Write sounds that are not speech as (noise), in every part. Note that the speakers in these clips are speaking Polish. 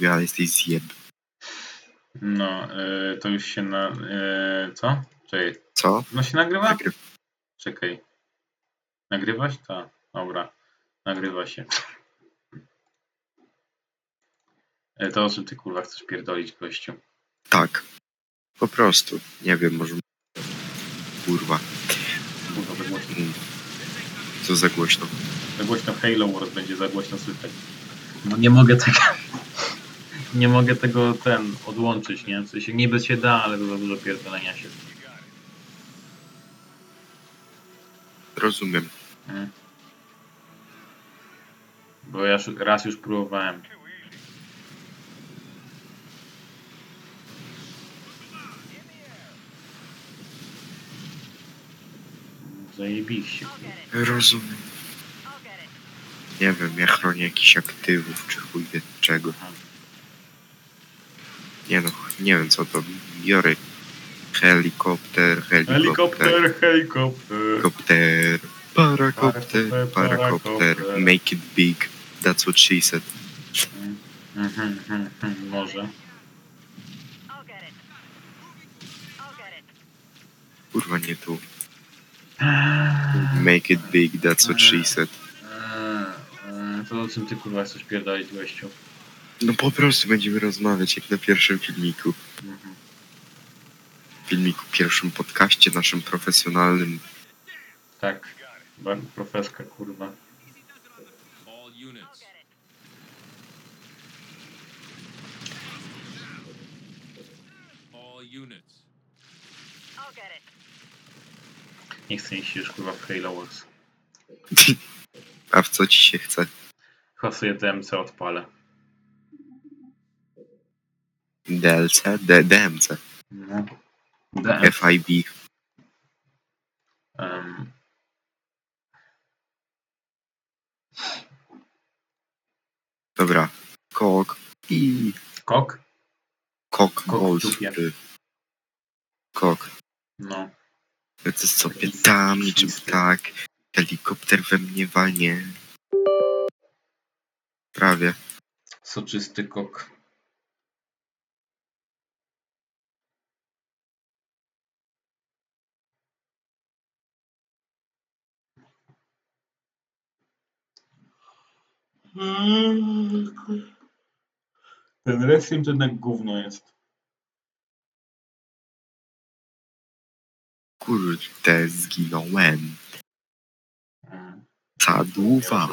tobie, ale jesteś zjeb. No, y, to już się na... Y, co? Czekaj. Co? No się nagrywa? Nagryw. Czekaj. Nagrywać? Tak. Dobra. Nagrywa się. Y, to o czym ty kurwa chcesz pierdolić gościu? Tak. Po prostu. Nie wiem, może... Kurwa. Kurwa, za głośno. Mm. Co za głośno. Za głośno Halo Wars będzie za głośno słychać. No nie mogę tego... Nie mogę tego ten odłączyć, nie? W sensie niby się da, ale to za dużo pierdolenia się. Rozumiem. Mm. Bo ja raz już próbowałem. Zajebiście. Rozumiem. Nie wiem, ja chronię jakichś aktywów, czy chuj wie czego. Nie no, nie wiem co to. Biorę helikopter, helikopter, Helikopter, helikopter. parakopter, Parakopter, make it big. That's what she said. Mhm, Może. Kurwa, nie tu. Make it big, that's what she said. To o czym ty kurwa chcesz pierdolić gościu? No po prostu będziemy rozmawiać jak na pierwszym filmiku. Mhm. Filmiku, pierwszym podcaście naszym profesjonalnym. Tak. Ba- Profeska kurwa. Nie chcę iść już kurwa w Halo Wars. (laughs) A w co ci się chce? Chyba sobie DMC odpalę. DLC? D DMC. No. DM. FIB. Um, Dobra. Kok. I kok? kok Kok Kok. No. Lecę sobie tam, niczym tak. Helikopter we mnie walnie. Prawie. Soczysty kok. Ten wrestling to jednak gówno jest. Kurde, zginąłem. Saduwa.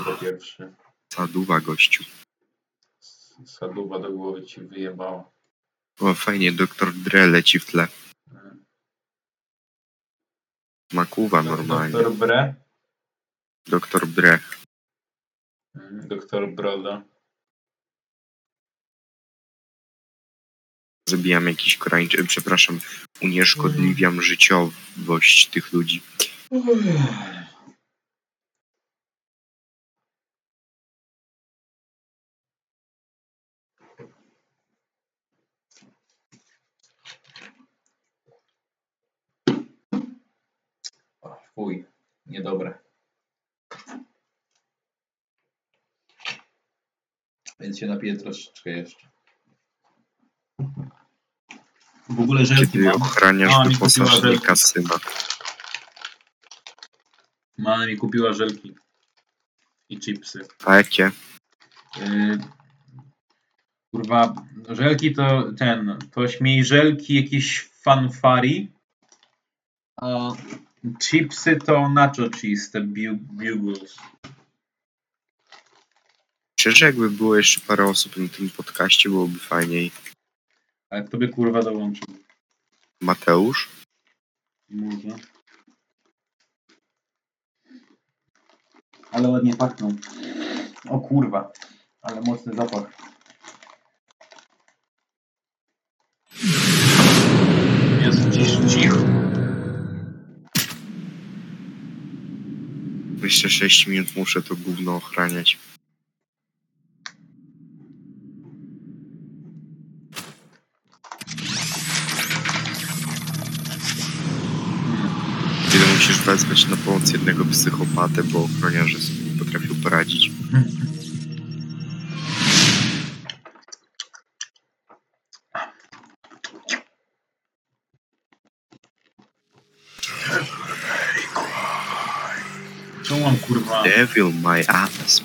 Saduwa, gościu. Saduwa do głowy ci wyjebała. O, fajnie, doktor Dre leci w tle. Makuwa normalnie. Doktor Bre. Doktor Bre. Mm, Doktor Broda. Zabijam jakiś Koreańczyk, przepraszam, unieszkodliwiam życiowość tych ludzi. O, Fuj, niedobre. Więc się napiję troszeczkę jeszcze. W ogóle żelki Kiedy mam. ochraniasz A, mi kupiła wyposażnika żelki. syna. Mama mi kupiła żelki. I chipsy. A jakie? Yy, kurwa, żelki to ten, to śmiej żelki jakieś fanfari. A chipsy to nacho cheese, te bu- bugles. Szczerze, jakby było jeszcze parę osób na tym podcaście, byłoby fajniej. Ale kto by kurwa dołączył? Mateusz? Może. Ale ładnie pachną. O kurwa, ale mocny zapach. Jest cisz, cicho. Jeszcze 6 minut muszę to gówno ochraniać. wezwać na pomoc jednego psychopatę, bo ochroniarze sobie nie potrafił poradzić. Co mam kurwa? Devil my ass.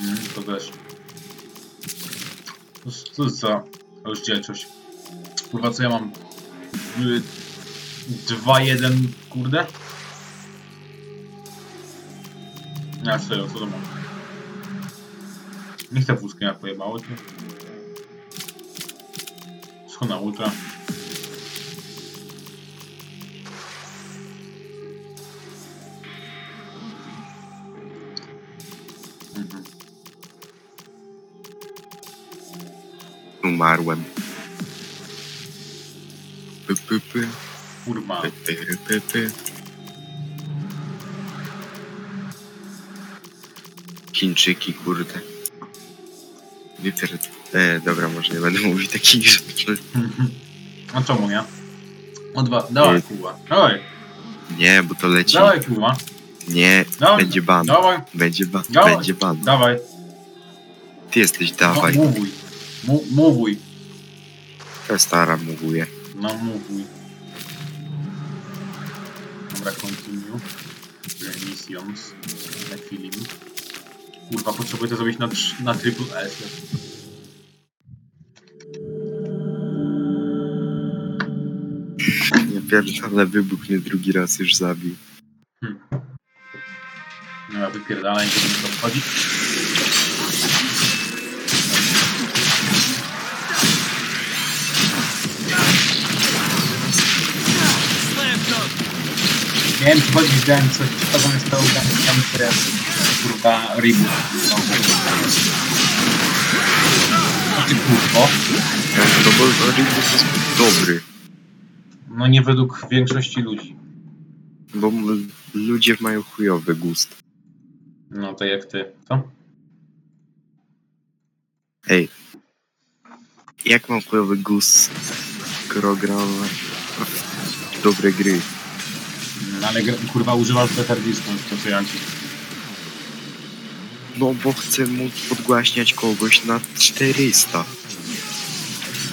Mm, to też. Co za rozdzielczość? Kurwa, co ja mam? Y, dwa, jeden, kurde? Ja serio, co to mam? Nie chcę wózkiem, jak pojebało cię. Schona ultra. Mhm. Umarłem. Py, py, py, Kurwa. py, py, py, py. Chińczyki, kurde. Wypierd... E, dobra, może nie będę mówił takich rzeczy. A czemu nie? O dwa, dawaj kurwa. Dawaj, Nie, bo to leci. dawaj kurwa. Nie, Dawaj, będzie ban. Dawaj, Będzie ban. Dawaj. Będzie ban. dawaj. Ty jesteś No, dawaj. mówij. Mu- Mówij. Ja stara mówię. No mówij. Dobra, continue. Missions. Na film. Kurwa, potrzebuję to zrobić na, na triple S. Nie pierdolę, wybuch mnie drugi raz już zabił. No ja wypierdalaj, żeby mi to wchodzi. Miałem wchodzić, dałem coś, co zamiast tego dałem tam teraz kurwa O ty kurwo. No bo jest dobry. No nie według większości ludzi. Bo ludzie mają chujowy gust. No to jak ty. Co? Ej. Jak mam chujowy gust, skoro gram dobre gry? No ale kurwa używasz petardisku, to co ja ci. No bo chcę móc podgłaśniać kogoś na 400.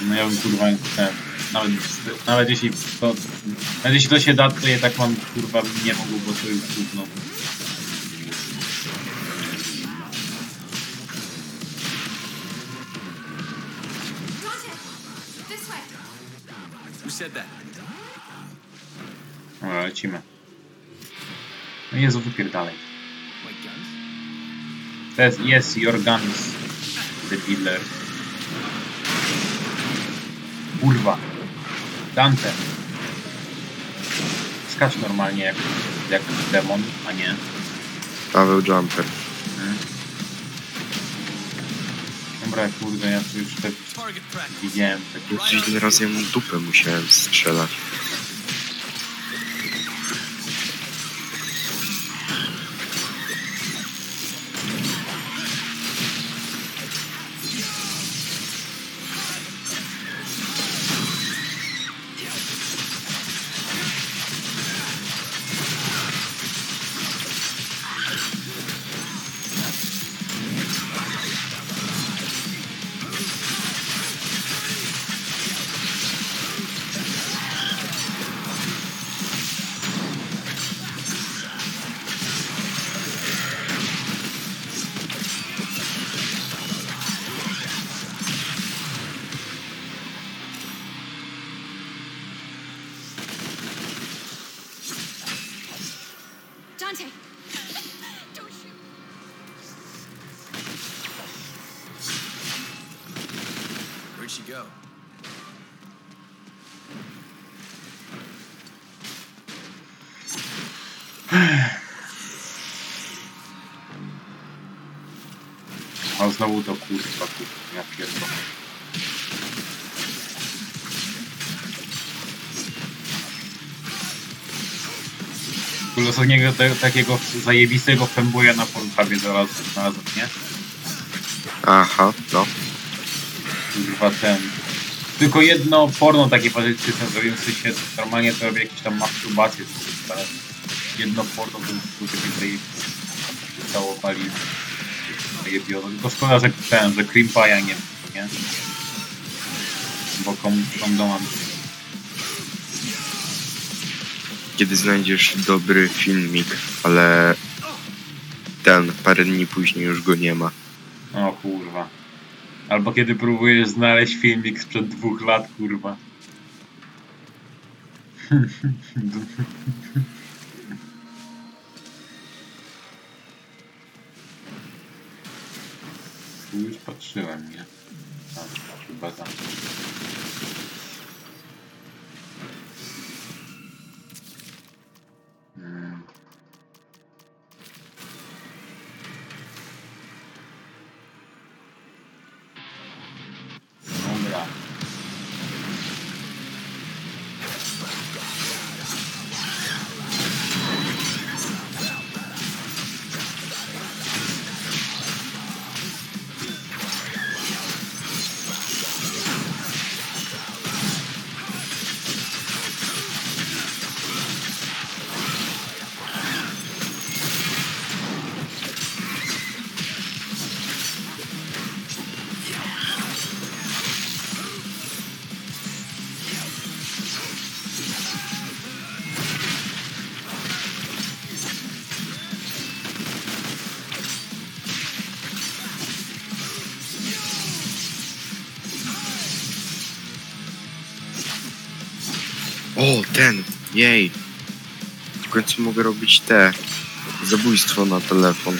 No ja bym kurwa nawet, nawet jeśli to, nawet jeśli to się da, to ja tak mam kurwa nie mógł, bo to jest that? Dobra, lecimy. No Jezu, wypierdalej. To jest, yes, your guns, the dealer. Kurwa. Dante. Skacz normalnie jak, jak demon, a nie. Paweł Jumper. Mhm. Dobra, kurde, ja tu już tak widziałem ile razy ja mu dupę musiałem strzelać. She go? (sighs) A znowu to kurwa, kurwa, ja pierdolę. Ostatniego te, takiego zajebistego femboya na Pornhubie zaraz znalazłem, nie? Aha, no. Ten. Tylko jedno porno takie patetyczne zrobiłem w sensie, normalnie to robię jakieś tam masturbacje, ale jedno porno to było takie zajebiste. Całowali zajebiono. Tylko szkoda, że ten, że cream pie'a nie nie? Bo kom, kondomam. Kiedy znajdziesz dobry filmik, ale ten, parę dni później już go nie ma. Albo kiedy próbujesz znaleźć filmik sprzed dwóch lat, kurwa. Już patrzyłem, nie? Tam, chyba tam. Jej! W końcu mogę robić te zabójstwo na telefon.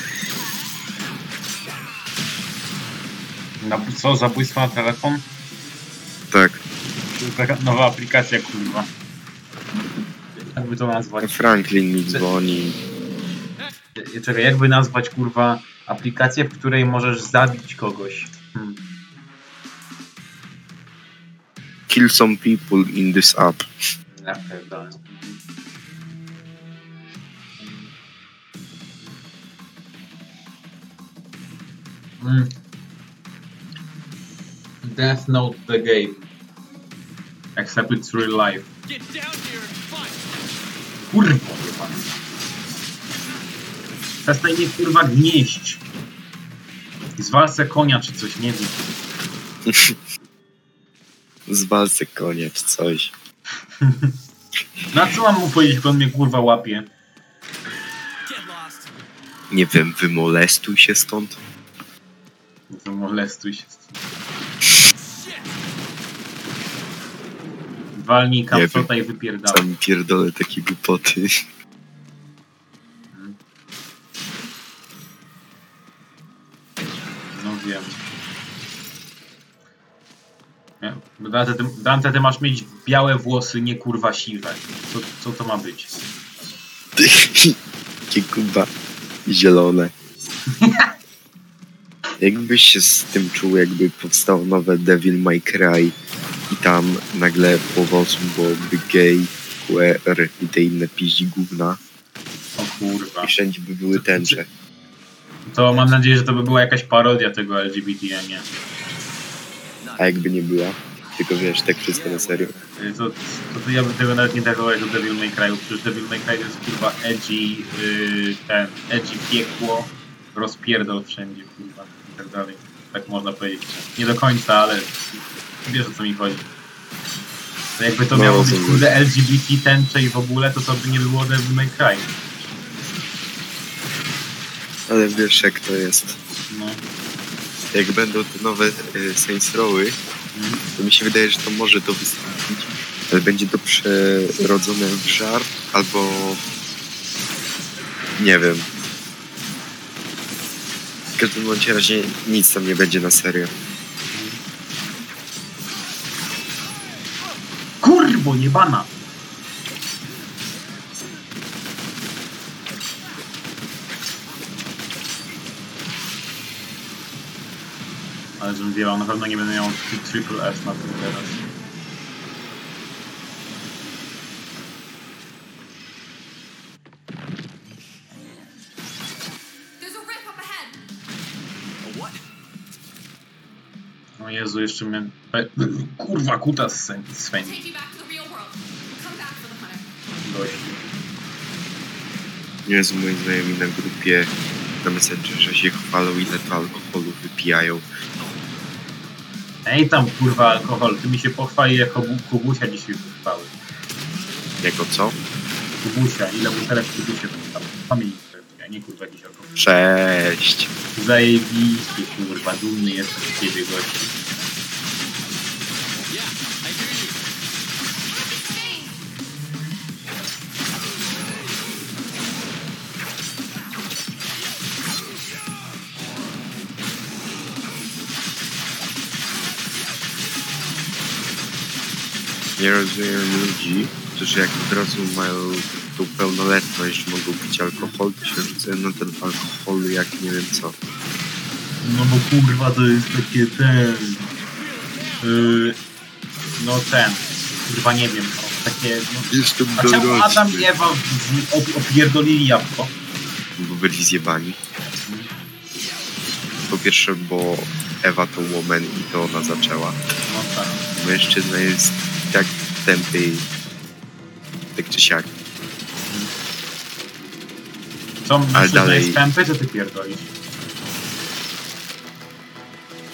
Na, co? Zabójstwo na telefon? Tak, To jest taka nowa aplikacja, kurwa. Jakby to nazwać? Franklin mi dzwoni. Czekaj, jakby nazwać, kurwa, aplikację, w której możesz zabić kogoś? Hmm. Kill some people in this app. Death Note the game. Except it's real life. Get down here and fight. Kurwa, jebana. Przestań mnie kurwa gnieść. Zwalce konia czy coś, nie wiem. (laughs) Z walce konia czy coś. (laughs) Na co mam mu powiedzieć, jak on mnie kurwa łapie? Nie wiem, wymolestuj się stąd. To molestuj się. Shit. Walnij kapsota i wypierdala. Sam pierdolę takie głupoty. No wiem. Nie, Dante ty, Dante, ty masz mieć białe włosy, nie kurwa siwe. Co, co to ma być? (laughs) Takie kuba zielone. (laughs) Jakbyś się z tym czuł, jakby powstało nowe Devil May Cry i tam nagle połowa osób byłoby gay, queer i te inne piździ gówna O kurwa. i wszędzie by były tęcze. To mam nadzieję, że to by była jakaś parodia tego LGBT, a nie. A jakby nie była, tylko wiesz, tak wszystko na serio. Y, To, to, to ja bym tego nawet nie traktował jako Devil May Cry, przecież Devil May Cry to jest kurwa edgy, yy, ten, edgy piekło, rozpierdol wszędzie, kurwa, i tak dalej. Tak można powiedzieć. Nie do końca, ale wiesz o co mi chodzi. To jakby to No, miało być kurde LGBT tęcze i w ogóle, to to by nie było Devil May Cry. Ale wiesz jak to jest. No. Jak będą te nowe y, Saints Rowy, Mhm. to mi się wydaje, że to może to wystąpić, ale będzie to przerodzone w żart albo nie wiem. W każdym bądź razie nic tam nie będzie na serio. Kurwo, jebana! Ale żebym wiedział, na pewno nie będę miał tri- triple S na tym teraz. Jezu, jeszcze mnie... (clears throat) Kurwa, kuta hunter. Dość. Jezu, moi znajomi na grupie na Messengerze się chwalą, ile to alkoholu wypijają. Ej tam, kurwa, alkohol. Ty mi się pochwali, jako Bu- Kubusia dzisiaj wychwały. Jako co? Kubusia, ile butelek Kubusia wychwały. Pamięć. nie kurwa jakiś oko. Cześć. Zajebiście, kurwa, dumny jestem z ciebie, gościu. Nie rozumiem ludzi, którzy jak od razu mają tą pełnoletność, mogą pić alkohol, to się rzucają na ten alkohol jak nie wiem co. No bo kurwa to jest takie ten... Yy, no ten... Kurwa nie wiem, no, takie... No, Jestem a czemu Adam i. Ewa op- opierdolili jabłko? Bo byli zjebani. Po pierwsze, bo Ewa to woman i to ona zaczęła. No tak. Mężczyzna jest tępy, tak czy siak. Co, Ale Ale dalej- jest tępy, co ty pierdolisz?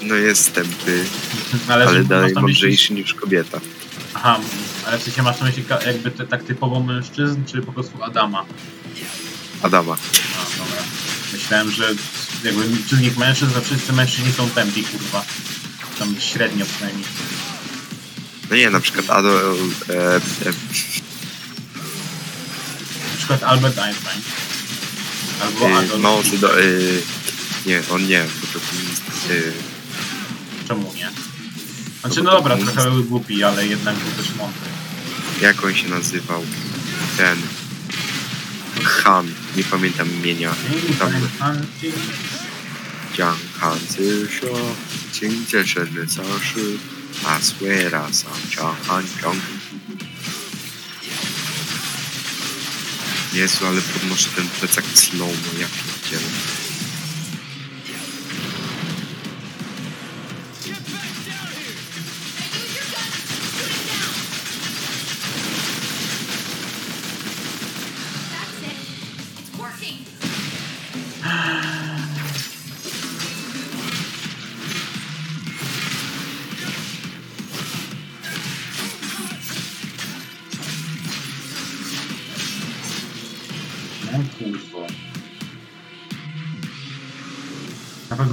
No jest tępy, (laughs) Ale, ale dalej mądrzejszy niż kobieta. Aha, ale w sensie masz na myśli jakby te, tak typowo mężczyzn, czy po prostu Adama? Adama. A, dobra. Myślałem, że jakby wśród nich mężczyzn, a wszyscy mężczyźni są tępi, kurwa. Tam średnio przynajmniej. No nie, na przykład Ado, e, e, Na przykład Albert Einstein. Albo e, Adolf no, do, e, nie, on nie, po prostu e, Czemu nie? Znaczy, no, no dobra, trochę był głupi, ale jednak był też mądry. jak on się nazywał? Ten... Han, nie pamiętam imienia. Tam Dziang Han Zysio, Cięcie Szerny Caszy afuera San Chan Jezu, ale podnoszę ten plecak slow-mo, ja pierdzielę.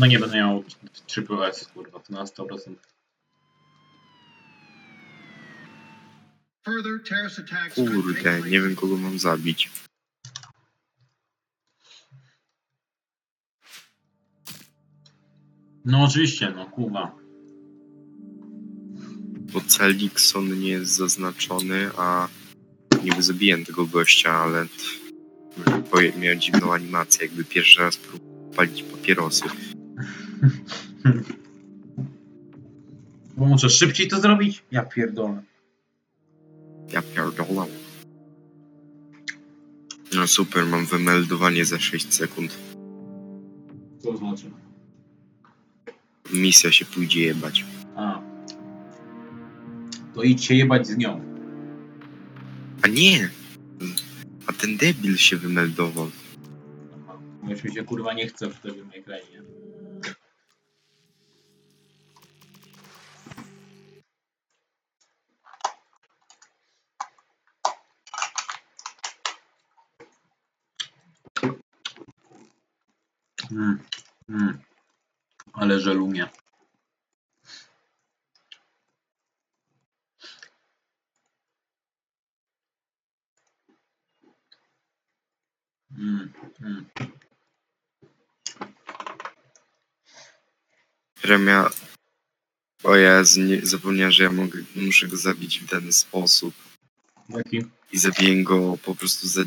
Pewno nie będę miał triple S, kurwa, to na 100%. Further terrorist attacks could take Kurde, place nie wiem kogo mam zabić. No oczywiście, no kurwa. Bo Celikson nie jest zaznaczony, a niby zabiłem tego gościa, ale bo miał dziwną animację, jakby pierwszy raz próbował palić papierosy. Bo muszę szybciej to zrobić? Ja pierdolę. Ja pierdolę. No super, mam wymeldowanie za 6 sekund. Co znaczy? Misja się pójdzie jebać. A. To idź się jebać z nią. A nie! A ten debil się wymeldował. Już mi się kurwa nie chce w tym ekranie. Mm, mm. Ale żelumie. Mm, mm. Remia... O Jezu, nie, zapomniałem, że ja mogę, muszę go zabić w ten sposób. Jaki? I zabiję go po prostu za...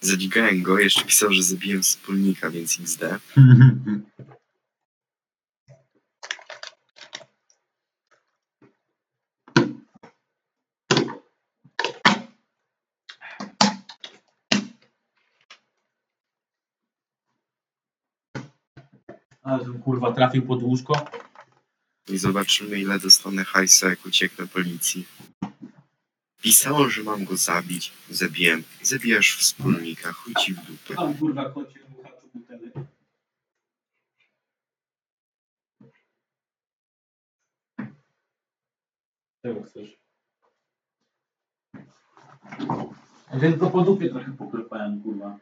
Zadzigałem go, jeszcze pisał, że zabiłem wspólnika, więc XD. (laughs) Kurwa trafił pod łóżko. I zobaczymy, ile dostanę hajsa, jak ucieknę policji. Pisało, że mam go zabić. Zabiłem. Zabijasz wspólnika, chuj ci w dupę. Tam kurwa kocie ruchaczu butelek. Czego chcesz? Więc go po dupie trochę poklepałem, kurwa.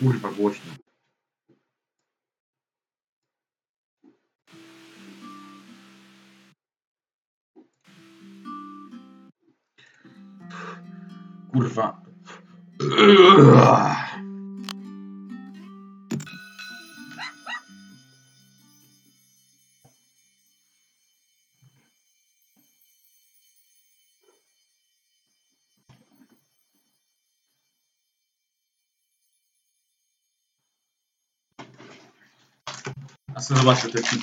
Kurwa, głośno. Kurwa. A co Kurwa. Aslında başlatabilirim.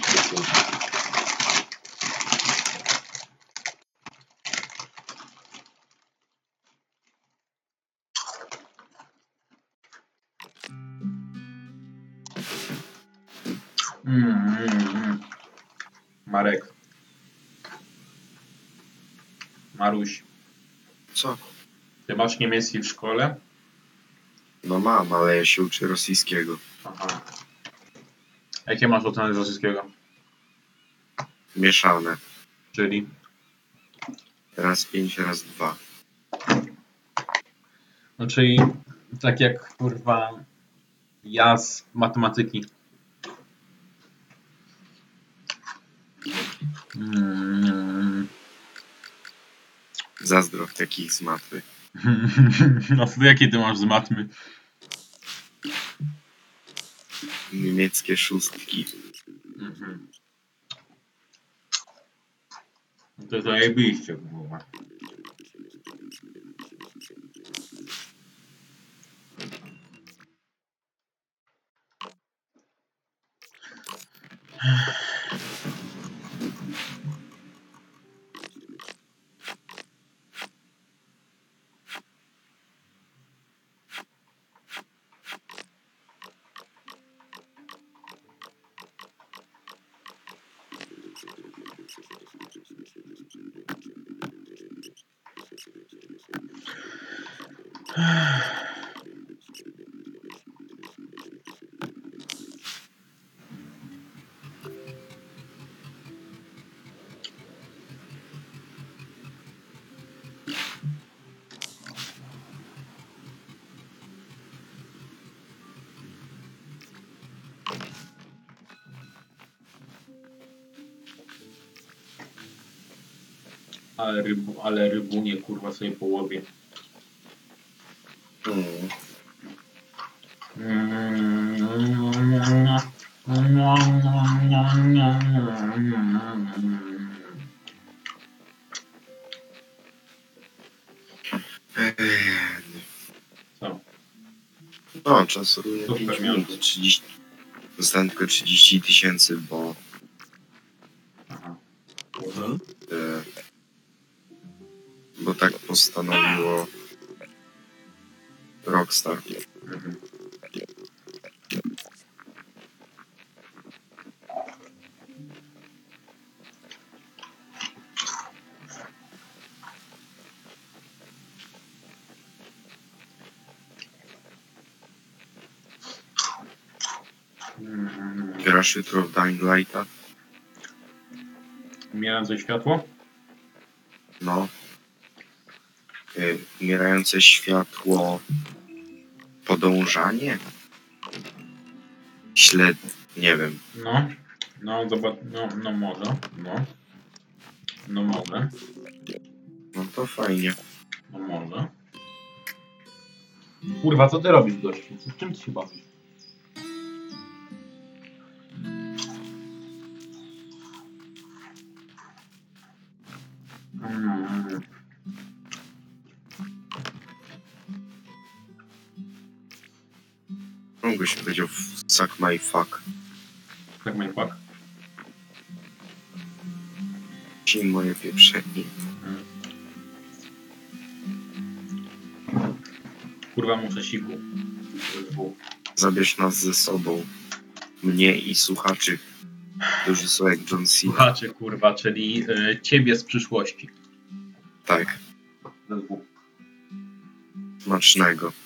Mm, mm, mm. Marek. Maruś, Co? ty masz niemiecki w szkole? No mam, ale ja się uczę rosyjskiego. Aha. Jakie masz oceny z rosyjskiego? Mieszane. Czyli? Raz pięć, raz dwa. No czyli tak jak kurwa ja z matematyki. Zazdro takich z matwy. (laughs) No to jakie ty masz z matmy? Niemieckie szóstki. Mhm. No to zajebiście kurwa. Ale, rybu, ale rybunie kurwa sobie połowie. Mm. Co? No, Super 5 miasto. minut, 30. Dostałem tylko 30 tysięcy, bo postanowiło Rockstar. Mhm. Grasz jutro w Dying Lighta? Umierające światło? No. Y, Umierające światło. Podążanie? Śled... Nie wiem. No, no, zobacz, no, no może, no. No może, No to fajnie. no może. Kurwa, co ty robisz gościu? Z czym ty się bawisz? Mógłbyś powiedział suck my fuck. Tak, my fuck. Ci moje pieprzenie. Kurwa, muszę siku. Zabierz nas ze sobą. Mnie i słuchaczy, którzy są jak John Cena. Słuchacze, kurwa, czyli y, ciebie z przyszłości. Tak, smacznego.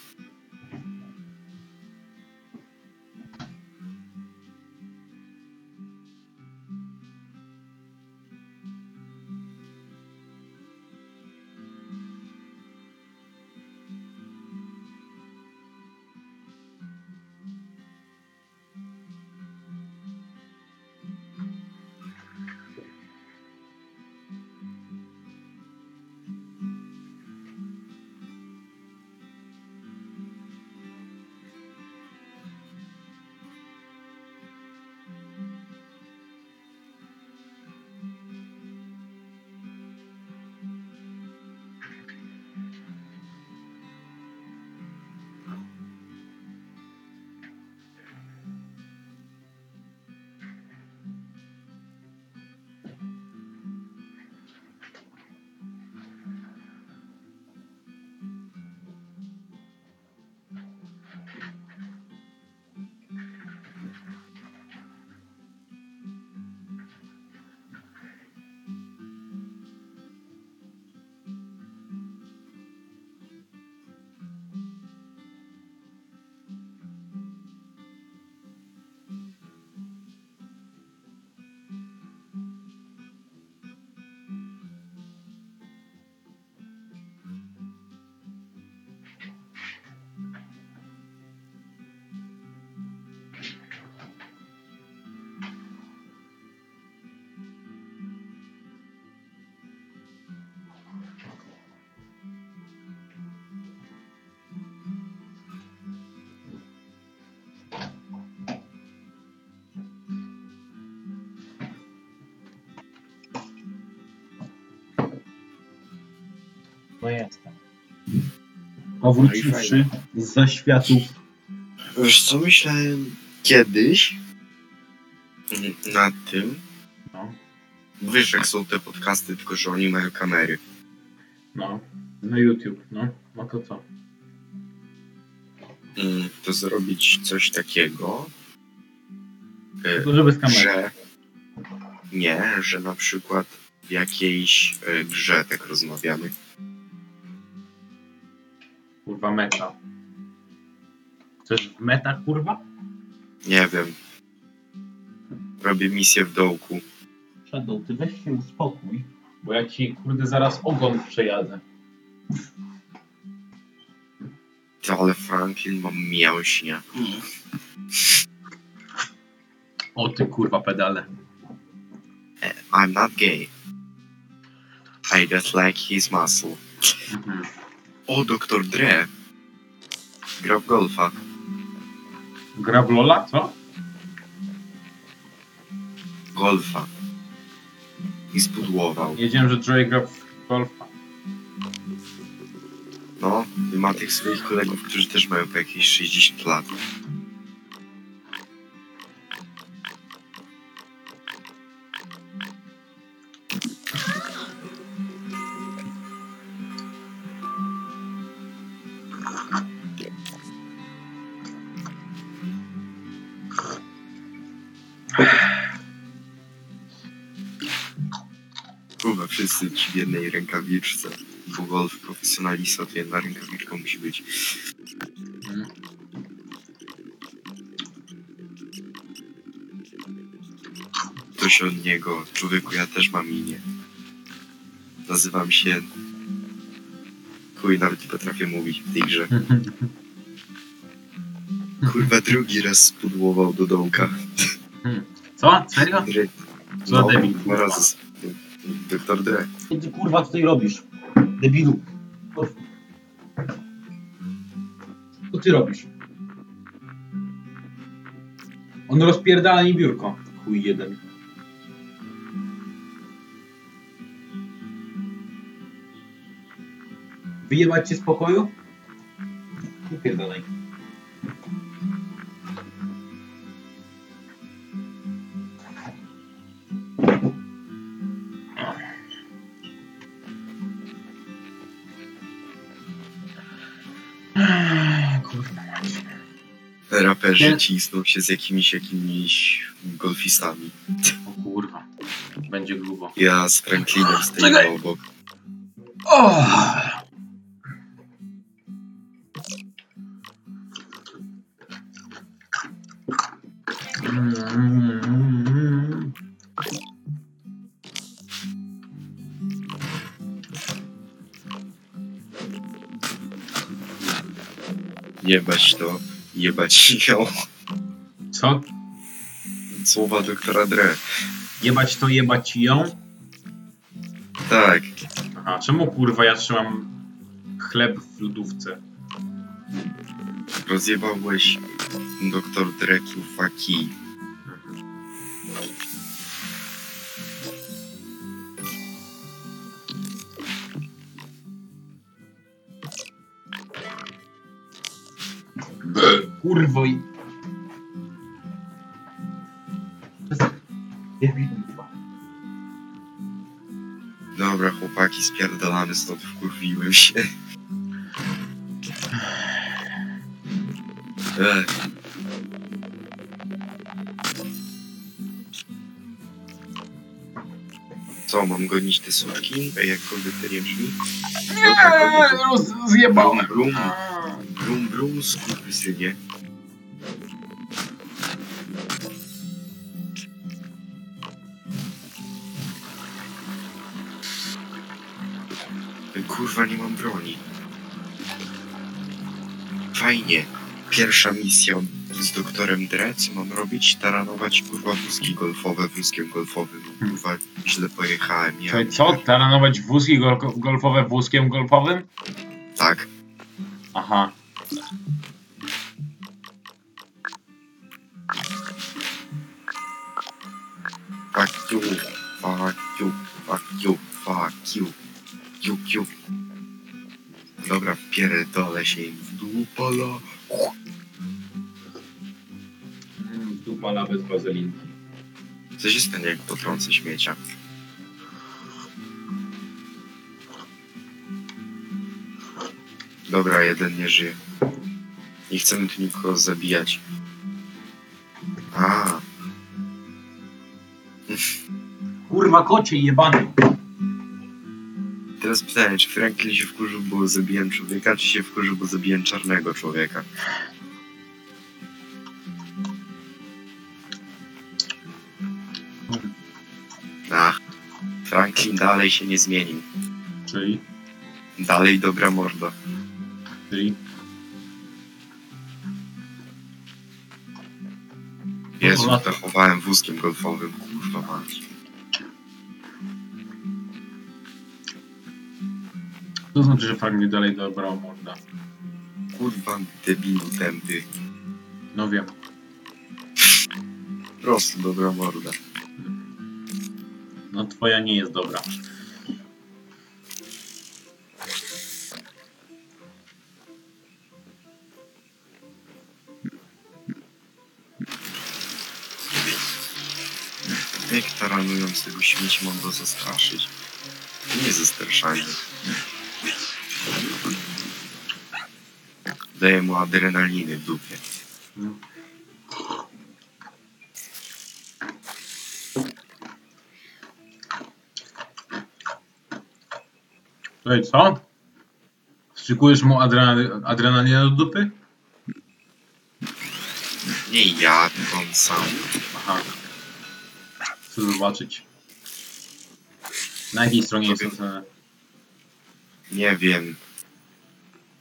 No jestem. Powróciwszy z zaświatów Wiesz co, myślałem kiedyś nad tym, No. bo wiesz jak są te podcasty, tylko że oni mają kamery. No, na YouTube, no. No to co? Mm, To zrobić coś takiego, e, Tylko żeby z kamery. że nie, że na przykład w jakiejś e, grze tak rozmawiamy. Kurwa meta. Chcesz w meta, kurwa? Nie wiem. Robię misję w dołku. Shadow, ty weź się uspokój, bo ja ci, kurde, zaraz ogon przejadę. Ty, ale Franklin ma mięśnie. O ty, kurwa, pedale. I'm not gay. I just like his muscle. Mhm. O, doktor Dre. Gra w golfa. Gra w Lola, co? Golfa. I spudłował. Wiedziałem, że Dre gra w golfa. No, i ma tych swoich kolegów, którzy też mają po jakieś 60 lat. Kurwa, wszyscy w jednej rękawiczce. Bo golf profesjonalista to jedna rękawiczka musi być. Mhm. Ktoś od niego. Człowieku, ja też mam imię. Nazywam się... Chuj, nawet nie potrafię mówić w tej grze. Kurwa, drugi raz spudłował do dołka. Co? Serio? Co za debil, dwa razy. Co ty, kurwa, tutaj robisz? Debilu. Co ty robisz? On rozpierdala mi biurko. Chuj jeden. Wyjebać cię z pokoju? Wypierdalaj. Raperzy Nie. cisną się z jakimiś jakimiś golfistami. O kurwa. Będzie grubo. Ja z Franklinem tej obok. O! Mm. Jebać to, jebać ją. Co? Słowa doktora Dre. Jebać to, jebać ją? Tak, Aha, czemu kurwa ja trzymam chleb w lodówce? rozjebałeś doktor Dre kurwa kij. Kurwo i... Dobra chłopaki, spierdalamy stąd, wkurwiłem się. Ech. Co, mam gonić te suczki? A jakkolwiek to nie brzmi? Nie, roz, zjebałem. Brum, Brum, brum, skurwysynie. Kurwa, nie mam broni. Fajnie. Pierwsza misja z doktorem Dre, co mam robić? Taranować kurwa wózki golfowe wózkiem golfowym. Kurwa, źle pojechałem. Ja, Czekaj, co? Taranować wózki gol- golfowe wózkiem golfowym? Tak. Aha. Fuck you, fuck you, fuck you, fuck you, you, you. Dobra, pierdolę się im w dupala. Mm, Dupala bez wazelinki. Co się stanie, jak potrącę śmiecia? Dobra, jeden nie żyje. Nie chcemy tu nikogo zabijać. A, Kurwa kocie jebany. Teraz pytanie, czy Franklin się wkurzył, bo zabiłem człowieka, czy się wkurzył, bo zabiłem czarnego człowieka? Ach, Franklin dalej się nie zmienił. Czyli? Dalej dobra morda. Czyli? Jezu, No, dachowałem wózkiem golfowym, kurwa mać. To znaczy, że Franklin dalej dobrał morda. Kurwa debilu tępy. No wiem. Po prostu dobra morda. No twoja nie jest dobra. Jak taranując tego śmieci mam go zastraszyć? Nie zastraszanie. Daję mu adrenaliny w dupie. No. Czekaj, co? Wstrzykujesz mu adrenal- adrenalinę do dupy? Nie ja, tylko on sam. Aha. Chcę zobaczyć. Na jakiej stronie jest? Nie wiem.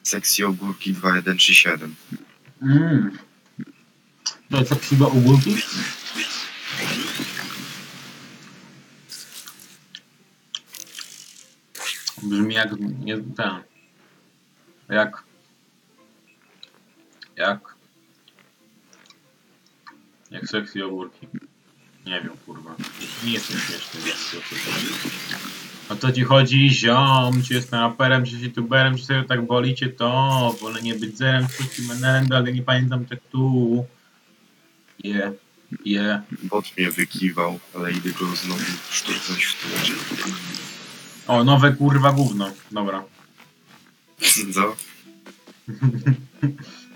Sekcji ogórki 2137. Mmm. To jest tak chyba ogórki? Brzmi jak nie ten. Jak. Jak. Jak sexy ogórki. Nie wiem, kurwa. Nie jestem śmieszny, więc to O co ci chodzi, ziom? Czy jestem raperem, czy youtuberem, czy sobie tak bolicie to? Wolę nie być zerem, czy menelem, ale nie pamiętam tytułu. Je, je. Bot mnie wykiwał, ale idę go znowu szturchnąć w tłucze. O, nowe kurwa gówno. Dobra. Co? (laughs)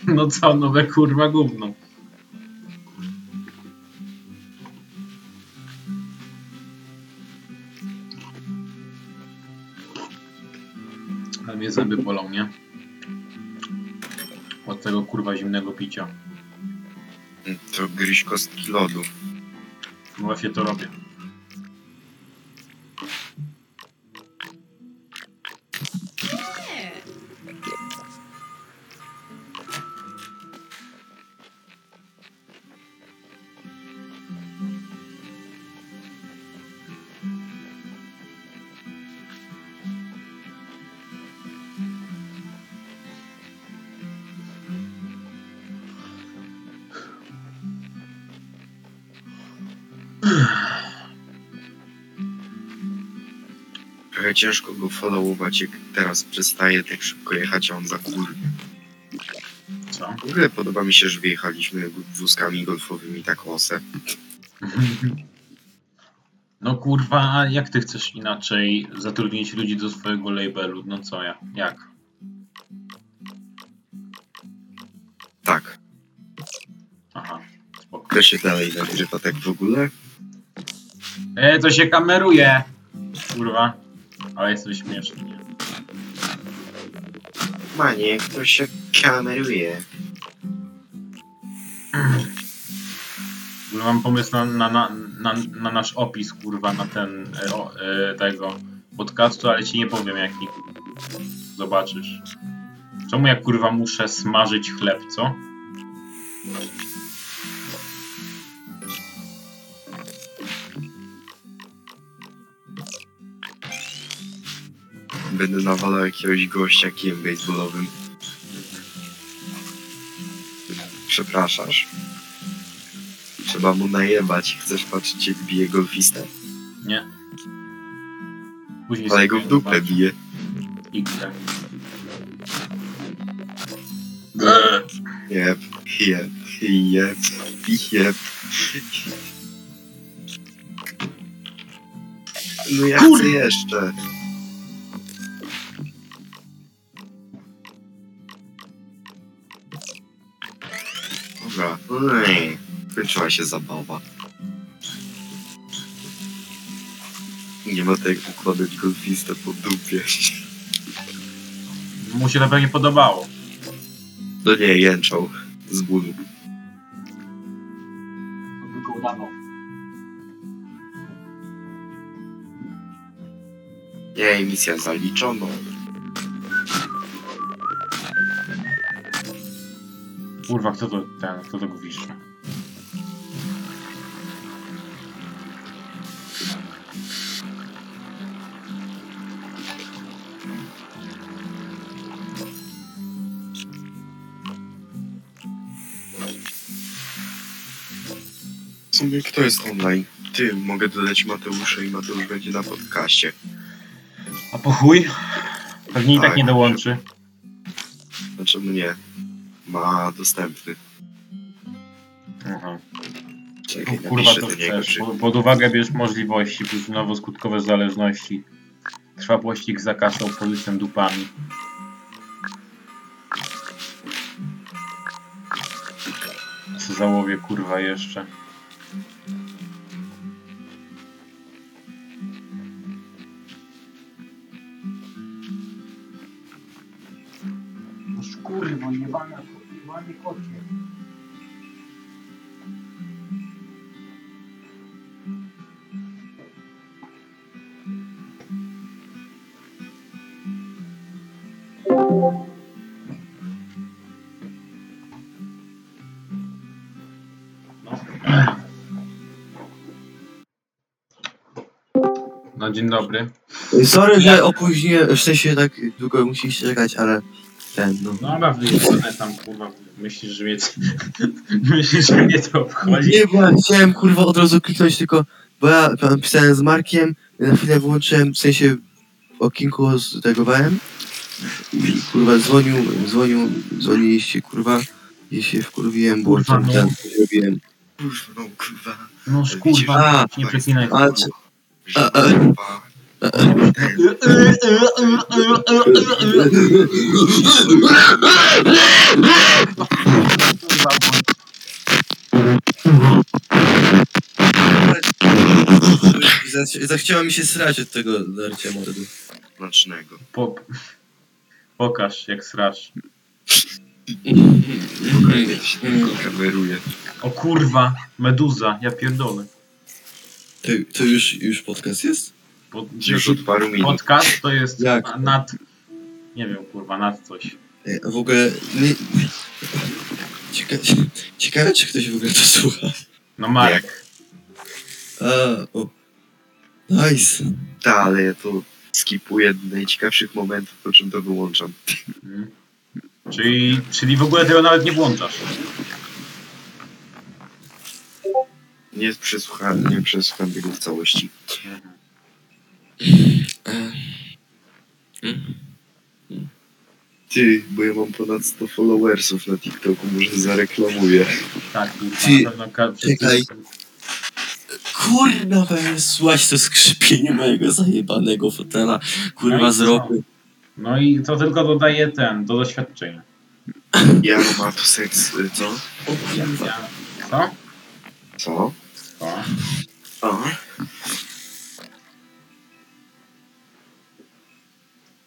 No co, nowe kurwa gówno. Mnie zęby bolą, nie? Od tego kurwa zimnego picia. To gryź kostki lodu. No Właśnie to robię. Ciężko go followować, jak teraz przestaje tak szybko jechać, a on za kur... Co? W ogóle podoba mi się, że wyjechaliśmy wózkami golfowymi tak osę. No kurwa, a jak ty chcesz inaczej zatrudnić ludzi do swojego labelu? No co ja? Jak? Tak. Aha, spoko. To się dalej nagrywa tak w ogóle? E, to się kameruje! Kurwa. Ale jesteś śmieszny, nie? Manie, to się kameruje. Ogóle mam pomysł na, na, na, na, na nasz opis, kurwa, na ten e, o, e, tego podcastu, ale ci nie powiem jaki. Zobaczysz. Czemu ja kurwa muszę smażyć chleb, co? Będę nawalał jakiegoś gościa kijem baseballowym. Przepraszasz. Trzeba mu najebać. Chcesz patrzeć jak bije golfistę? Nie. Później Ale go w dupę bije. XD. Jeb, jeb, jeb, jeb. No ja Kur- chcę jeszcze. Ej, kończyła się zabawa. Nie ma tak jak układać golfistę po dupie. Mu się to pewnie podobało. No nie, jęczał z bólu. Tylko udawał. Nie, misja zaliczona. Kurwa, kto to ten, kto to gwizdże? W sumie kto jest online? Ty, mogę dodać Mateusza i Mateusz będzie na podcaście. A po chuj? Pewnie i tak Tak. nie dołączy. Ma dostępny. Aha. Czekaj, No, kurwa to chcesz. czy... Po- Pod uwagę bierz możliwości plus nowoskutkowe zależności. Trwa pościg za kasą policją dupami. Co załowie kurwa jeszcze. No dzień dobry. Sorry, że opóźniłem, w sensie tak długo musieliście czekać, ale ten, no. No ale wyjebane tam kurwa. Myślisz, że mnie, (laughs) myślisz, że mnie to obchodzi? Nie, bo ja chciałem kurwa od razu kliknąć tylko, bo ja pisałem z Markiem, na chwilę wyłączyłem, w sensie okienko zdegowałem i kurwa dzwonił, dzwonił, dzwoniliście kurwa i się wkurwiłem, bo Kurwa, tam no. ten zrobiłem. Kurwa, no kurwa. No kurwa, a, nie przeklinaj a, kurwa. Czy- Że A, a. kurwa, Kurwa, bo- Zach- Zachciała mi się srać od tego darcia mordy. Znacznego. Po... Pokaż, jak srasz. Spokojnie, to się tylko kameruje. O kurwa, meduza, ja pierdolę. To, to już, już podcast jest? Pod... Już od paru minut. Podcast to jest Jak? na- nad... Nie wiem, kurwa, nad coś. W ogóle nie... Cieka... Ciekawe, czy ktoś w ogóle to słucha. No Marek. A, o. Nice. Tak, ale ja to skipuję najciekawszych momentów, po czym to wyłączam. Mhm. Czyli, czyli w ogóle tego nawet nie włączasz. Nie przesłuchałem, nie przesłuchałem tego w całości. Ty, bo ja mam ponad 100 followersów na TikToku, może zareklamuję. Tak, kurwa, Ty, czekaj. Kurna, słuchać to skrzypienie mojego zajebanego fotela. No Kurwa, i z roku. No i to tylko dodaje ten, do doświadczenia. Ja ma to seks, y, co? Ja... Co? Co? Co? A?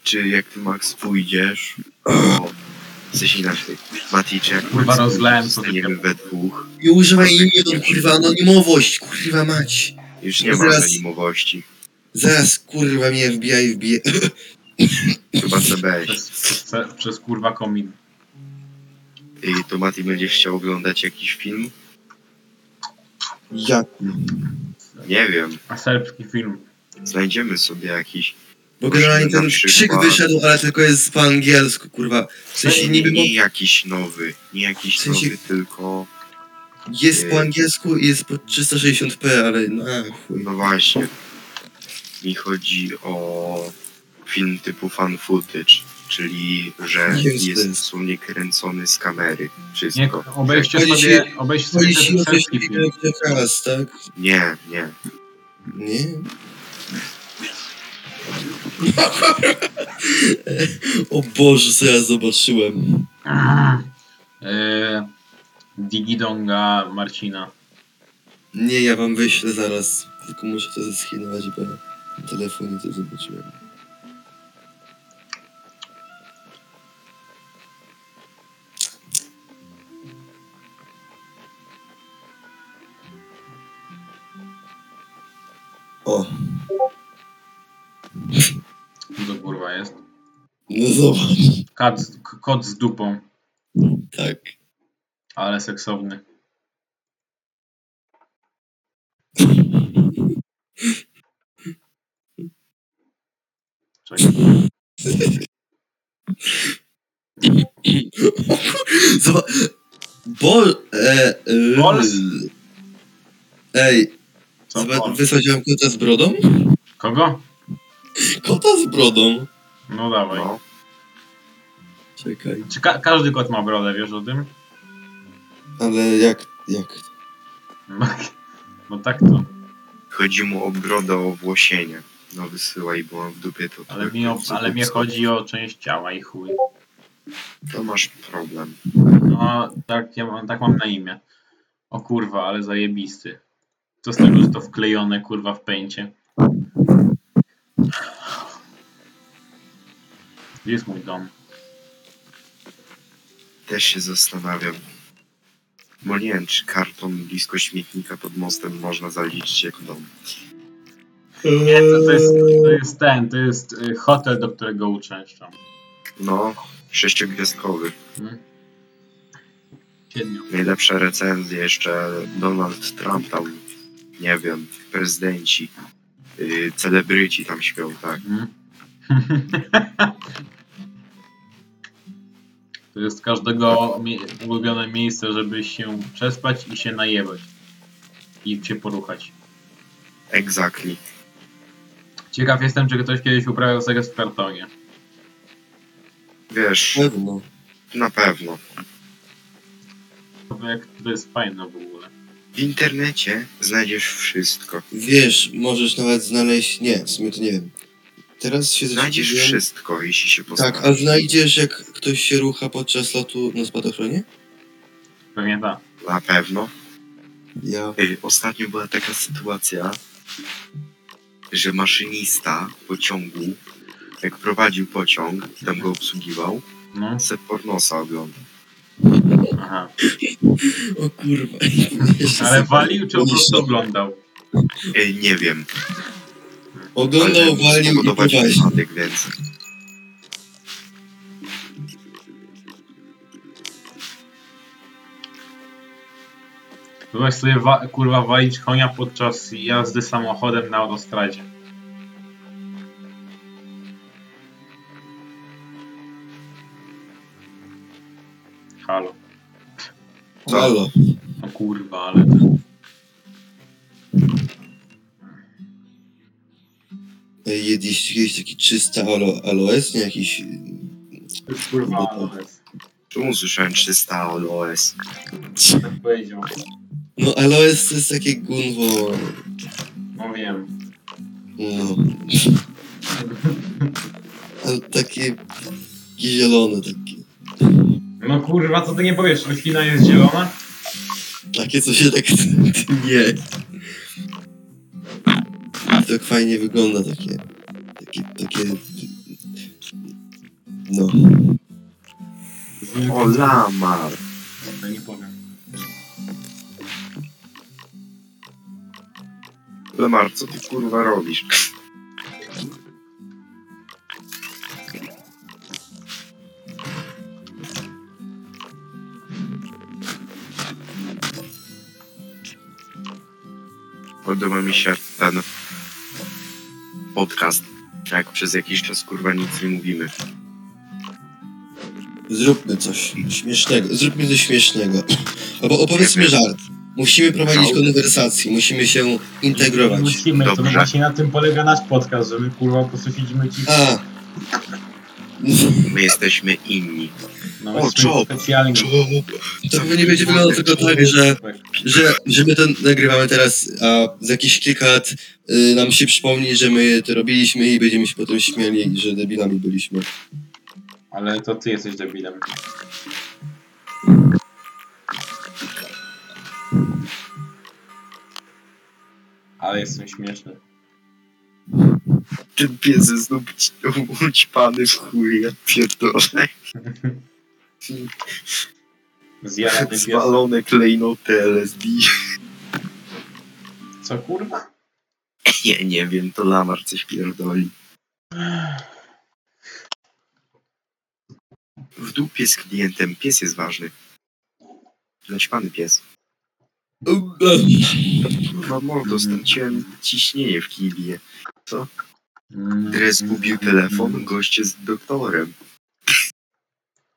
Czy jak ty Max pójdziesz, o, w sensie inaczej, Mati, czy jak Kurwa, Max rozlałem sobie staniemy we dwóch, Nie używaj imion, kurwa, anonimowość, kurwa mać. już nie ma Zaraz. anonimowości, Zaraz, kurwa, mnie FBI wbije. (laughs) chyba CBS. Przez, przez, przez kurwa komin. I to Mati będziesz chciał oglądać jakiś film? Jak? Nie wiem, A serbski film. znajdziemy sobie jakiś. Bo generalnie ten krzyk wyszedł, ale tylko jest po angielsku, kurwa. W sensie nie, niby nie, jakiś nowy, nie jakiś W sensie- nowy, tylko jest po angielsku i jest po 360p, ale no chuj. No właśnie. Mi chodzi o film typu fan footage, czyli że Nie jest jest. dosłownie kręcony z kamery. Nie, Wszystko. obejrzcie Chodzi sobie, obejrzcie sobie Chodzi ci ten takiego film. Jackass, tak? Nie, nie. Nie? (laughs) o Boże, co ja zobaczyłem. Eee, Digidonga Marcina. Nie, ja wam wyślę zaraz. Tylko muszę to zeskinować, bo na telefonie to zobaczyłem. O, Co to kurwa jest? no zobacz. Kat, z- k- kot z dupą, Tak. ale seksowny. Czekaj. Zobacz. Bol. E, e, Bols? Ej, Wysłać wam kota z brodą? Kogo? Kota z brodą. No dawaj. No. Czekaj. Czy ka każdy kot ma brodę, wiesz o tym? Ale jak, jak? No, (laughs) no tak to. Chodzi mu o brodę, o włosienie. No wysyłaj, bo mam w dupie to. Ale mi, o, ale mnie chodzi o część ciała i chuj. To masz problem. No, tak, ja mam, tak mam na imię. O kurwa, ale zajebisty. Co z tego, że to wklejone kurwa w pęcie? Gdzie jest mój dom? Też się zastanawiam. Bo nie wiem, czy karton blisko śmietnika pod mostem można zaliczyć jako dom. Nie, to, to, jest, to jest ten, to jest y, hotel, do którego uczęszczam. No, sześciogwiazdkowy. Hmm? Najlepsze recenzje jeszcze Donald Trump tam, nie wiem, prezydenci, yy, celebryci tam śpią, tak. Mhm. (laughs) To jest każdego mie- ulubione miejsce, żeby się przespać i się najebać. I się poruchać. Exactly. Ciekaw jestem, czy ktoś kiedyś uprawiał seks w kartonie. Wiesz, Pewno. na pewno. To jest fajne w ogóle. W internecie znajdziesz wszystko. Wiesz, możesz nawet znaleźć... Nie, w sumie to nie wiem. Teraz się Znajdziesz wszystko, jeśli się postarasz. Tak, a znajdziesz jak ktoś się rucha podczas lotu na spadochronie? Pewnie tak. Na pewno. Ja. Ej, ostatnio była taka sytuacja, że maszynista pociągu, jak prowadził pociąg, tam go obsługiwał, No, se pornosa oglądał. Aha. O kurwa. (laughs) Ale walił czy po prostu oglądał? Ej, nie wiem. Oglądał, walił i prowadził. więc... Byłeś sobie wa- kurwa walić konia podczas jazdy samochodem na autostradzie. Halo. Halo. No kurwa, ale... Jedliście kiedyś taki czysta alo aloes, nie jakiś... Kurwa, ale... Tu słyszałem 300 OS. Tak powiedział. No aloes to jest takie gunwo... No wiem. No. (laughs) Ale takie... Takie zielone takie. No kurwa, co ty nie powiesz? Roślina jest zielona? Takie co się tak... Nie. Tak fajnie wygląda takie... Takie... takie... No. O, lamar. To nie powiem. Lamar, co ty kurwa robisz? Podoba mi się ten podcast, jak przez jakiś czas kurwa nic nie mówimy. Zróbmy coś śmiesznego. Zróbmy coś śmiesznego. Albo opowiedzmy żart. Musimy prowadzić Żart. konwersacje, musimy się integrować. Musimy, to Dobrze. właśnie na tym polega nasz podcast, że my kurwa po prostu siedzimy ci... A. My jesteśmy inni. No, O, job, specjalni. To pewnie nie będzie wyglądało tylko tak, że, że, że my to nagrywamy teraz, a za jakieś kilka lat y, nam się przypomni, że my to robiliśmy i będziemy się potem śmiali, że debilami byliśmy. Ale to ty jesteś debilem. Ale jestem śmieszny. Ten pies jest znów ućpany w chuj, ja pierdolę. Zjarany. Zwalone klejnoty LSD. Co kurwa? (laughs) Nie, nie wiem, to Lamar coś pierdoli. W dupie z klientem, pies jest ważny. Naćpany pies. Kurwa mordo, straciłem ciśnienie w kibie. Mm. Dres zgubił telefon, goście z doktorem.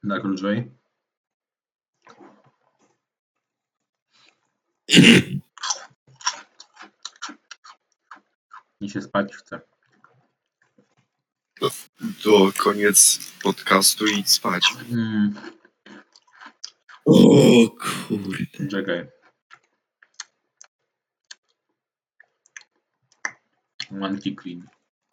Na kluczowej? Mi się spać chce. To koniec podcastu i spać. Mm. O kurde. Czekaj. Monkey Queen.